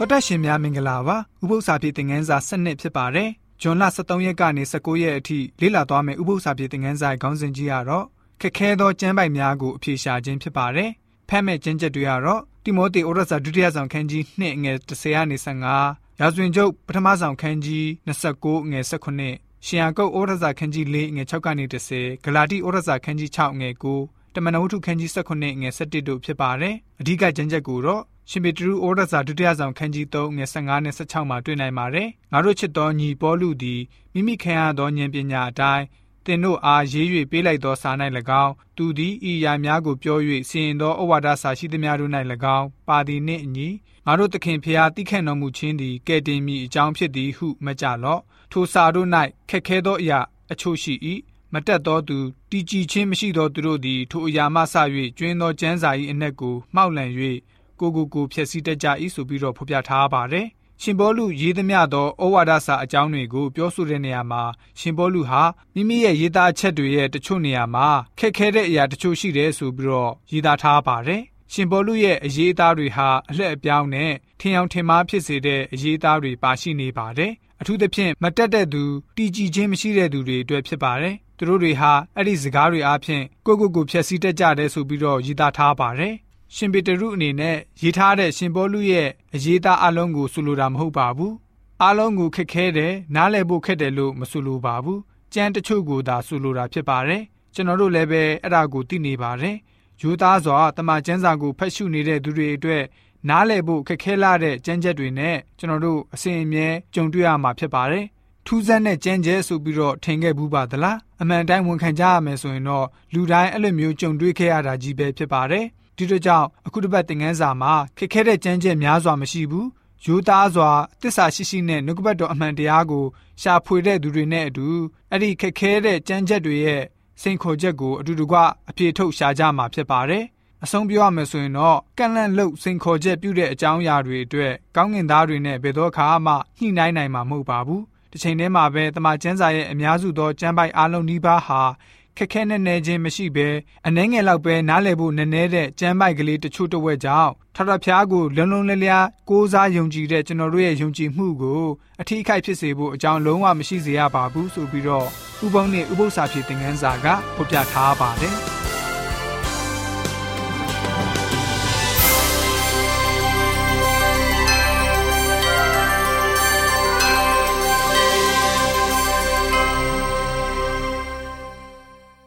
တော်တက်ရှင်များမင်္ဂလာပါဥပု္ပ္ပစာပြေသင်ခန်းစာ7နှစ်ဖြစ်ပါတယ်ဂျွန်လ23ရက်ကနေ19ရက်အထိလေ့လာသွားမယ့်ဥပု္ပ္ပစာပြေသင်ခန်းစာခေါင်းစဉ်ကြီးကတော့ခက်ခဲသောကျမ်းပိုက်များကိုအဖြေရှာခြင်းဖြစ်ပါတယ်ဖတ်မဲ့ကျမ်းချက်တွေကတော့တိမောသေဩရစာဒုတိယဆောင်ခန်းကြီး2ငယ်10ကနေ15ရာဇဝင်ကျုပ်ပထမဆောင်ခန်းကြီး29ငယ်18ရှင်ယာကုတ်ဩရစာခန်းကြီး4ငယ်6ကနေ10ဂလာတိဩရစာခန်းကြီး6ငယ်9တမန်တော်ဝတ္ထုခန်းကြီး18ငယ်17တို့ဖြစ်ပါတယ်အဓိကကျမ်းချက်ကိုတော့ ရှင်ပေတရုဩရစာဒုတိယဆောင်ခန်းကြီး3ငယ်15နဲ့16မှာတွေ့နိုင်ပါတယ်။ငါတို့ချစ်တော်ညီပေါလုသည်မိမိခံရသောဉာဏ်ပညာအတိုင်းသင်တို့အားရေး၍ပေးလိုက်သောစာ၌၎င်းသူသည်ဤရာများကိုပြော၍စီရင်သောဩဝါဒစာရှိသမျှတို့၌၎င်းပါသည်နှင့်အညီငါတို့သခင်ဖျားတိခန့်တော်မူခြင်းသည်ကဲ့တင်မိအကြောင်းဖြစ်သည်ဟုမကြလော့ထိုစာတို့၌ခက်ခဲသောအရာအချို့ရှိ၏မတက်သောသူတည်ကြည်ခြင်းမရှိသောသူတို့သည်ထိုအရာမှဆ၍ကျွင်းသောကျမ်းစာ၏အ내ကိုမှောက်လန့်၍ ကိုကိုကိုဖျက်ဆီးတတ်ကြ၏ဆိုပြီးတော့ဖော်ပြထားပါတယ်။ရှင်ဘောလူရေးသမျှသောဩဝါဒစာအကြောင်းတွေကိုပြောဆိုတဲ့နေရာမှာရှင်ဘောလူဟာမိမိရဲ့ရေးသားချက်တွေရဲ့တချို့နေရာမှာခက်ခဲတဲ့အရာတချို့ရှိတယ်ဆိုပြီးတော့ရေးသားထားပါတယ်။ရှင်ဘောလူရဲ့အရေးအသားတွေဟာအလှည့်အပြောင်းနဲ့ထင်အောင်ထင်မှားဖြစ်စေတဲ့အရေးအသားတွေပါရှိနေပါတယ်။အထူးသဖြင့်မတက်တဲ့သူတည်ကြည်ခြင်းမရှိတဲ့သူတွေအတွက်ဖြစ်ပါတယ်။သူတို့တွေဟာအဲ့ဒီစကားတွေအားဖြင့်ကိုကိုကိုဖျက်ဆီးတတ်ကြတယ်ဆိုပြီးတော့ရေးသားထားပါတယ်။ ရှင်ပေတရုအနေနဲ့ရေးထားတဲ့ရှင်ဘောလူရဲ့အရေးသားအလုံးကိုဆိုလိုတာမဟုတ်ပါဘူးအလုံးကိုခက်ခဲတယ်နားလည်ဖို့ခက်တယ်လို့မဆိုလိုပါဘူးကြမ်းတချို့ကိုသာဆိုလိုတာဖြစ်ပါတယ်ကျွန်တော်တို့လည်းပဲအဲ့ဒါကိုသိနေပါတယ်ယူသားစွာတမန်ကျမ်းစာကိုဖတ်ရှုနေတဲ့သူတွေအတွက်နားလည်ဖို့ခက်ခဲလာတဲ့ကြမ်းချက်တွေနဲ့ကျွန်တော်တို့အစဉ်အမြဲကြုံတွေ့ရမှာဖြစ်ပါတယ်ထူးဆန်းတဲ့ကြမ်းကျဲဆိုပြီးတော့ထင်ခဲ့ဘူးပါသလားအမှန်တိုင်းဝန်ခံကြရမယ်ဆိုရင်တော့လူတိုင်းအဲ့လိုမျိုးကြုံတွေ့ခဲ့ရတာကြီးပဲဖြစ်ပါတယ် ဒီတို့ကြောင့်အခုတစ်ပတ်သင်ခန်းစာမှာခက်ခဲတဲ့ကြမ်းကြက်များစွာမရှိဘူးရိုးသားစွာတစ္ဆာရှိရှိနဲ့နှုတ်ကပတ်တော်အမှန်တရားကိုရှာဖွေတဲ့သူတွေနဲ့အတူအဲ့ဒီခက်ခဲတဲ့ကြမ်းကြက်တွေရဲ့စိန်ခေါ်ချက်ကိုအတူတကွအပြေထုတ်ရှာကြမှာဖြစ်ပါတယ်အဆုံးပြောရမယ်ဆိုရင်တော့ကန့်လန့်လှုပ်စိန်ခေါ်ချက်ပြုတဲ့အကြောင်းအရာတွေအတွက်ကောင်းကင်သားတွေနဲ့ဘယ်တော့ခါမှညှိနှိုင်းနိုင်မှာမဟုတ်ပါဘူးတစ်ချိန်တည်းမှာပဲတမန်ကျမ်းစာရဲ့အများစုသောကျမ်းပိုက်အားလုံးဒီပါဟာ ခက်ခဲနဲ့နေခြင်းမရှိဘဲအနှဲငယ်လောက်ပဲနားလည်ဖို့နည်းနည်းတဲ့ကြမ်းပိုက်ကလေးတချို့တဝက်ကြောင့်ထထဖျားကိုလုံးလုံးလျလျားကိုးစားယုံကြည်တဲ့ကျွန်တော်တို့ရဲ့ယုံကြည်မှုကိုအထီးအခိုက်ဖြစ်စေဖို့အကြောင်းလုံးဝမရှိစေရပါဘူးဆိုပြီးတော့ဥပုံနဲ့ဥပု္ပ္ပစာဖြစ်တဲ့ငန်းစာကဖော်ပြထားပါတယ်။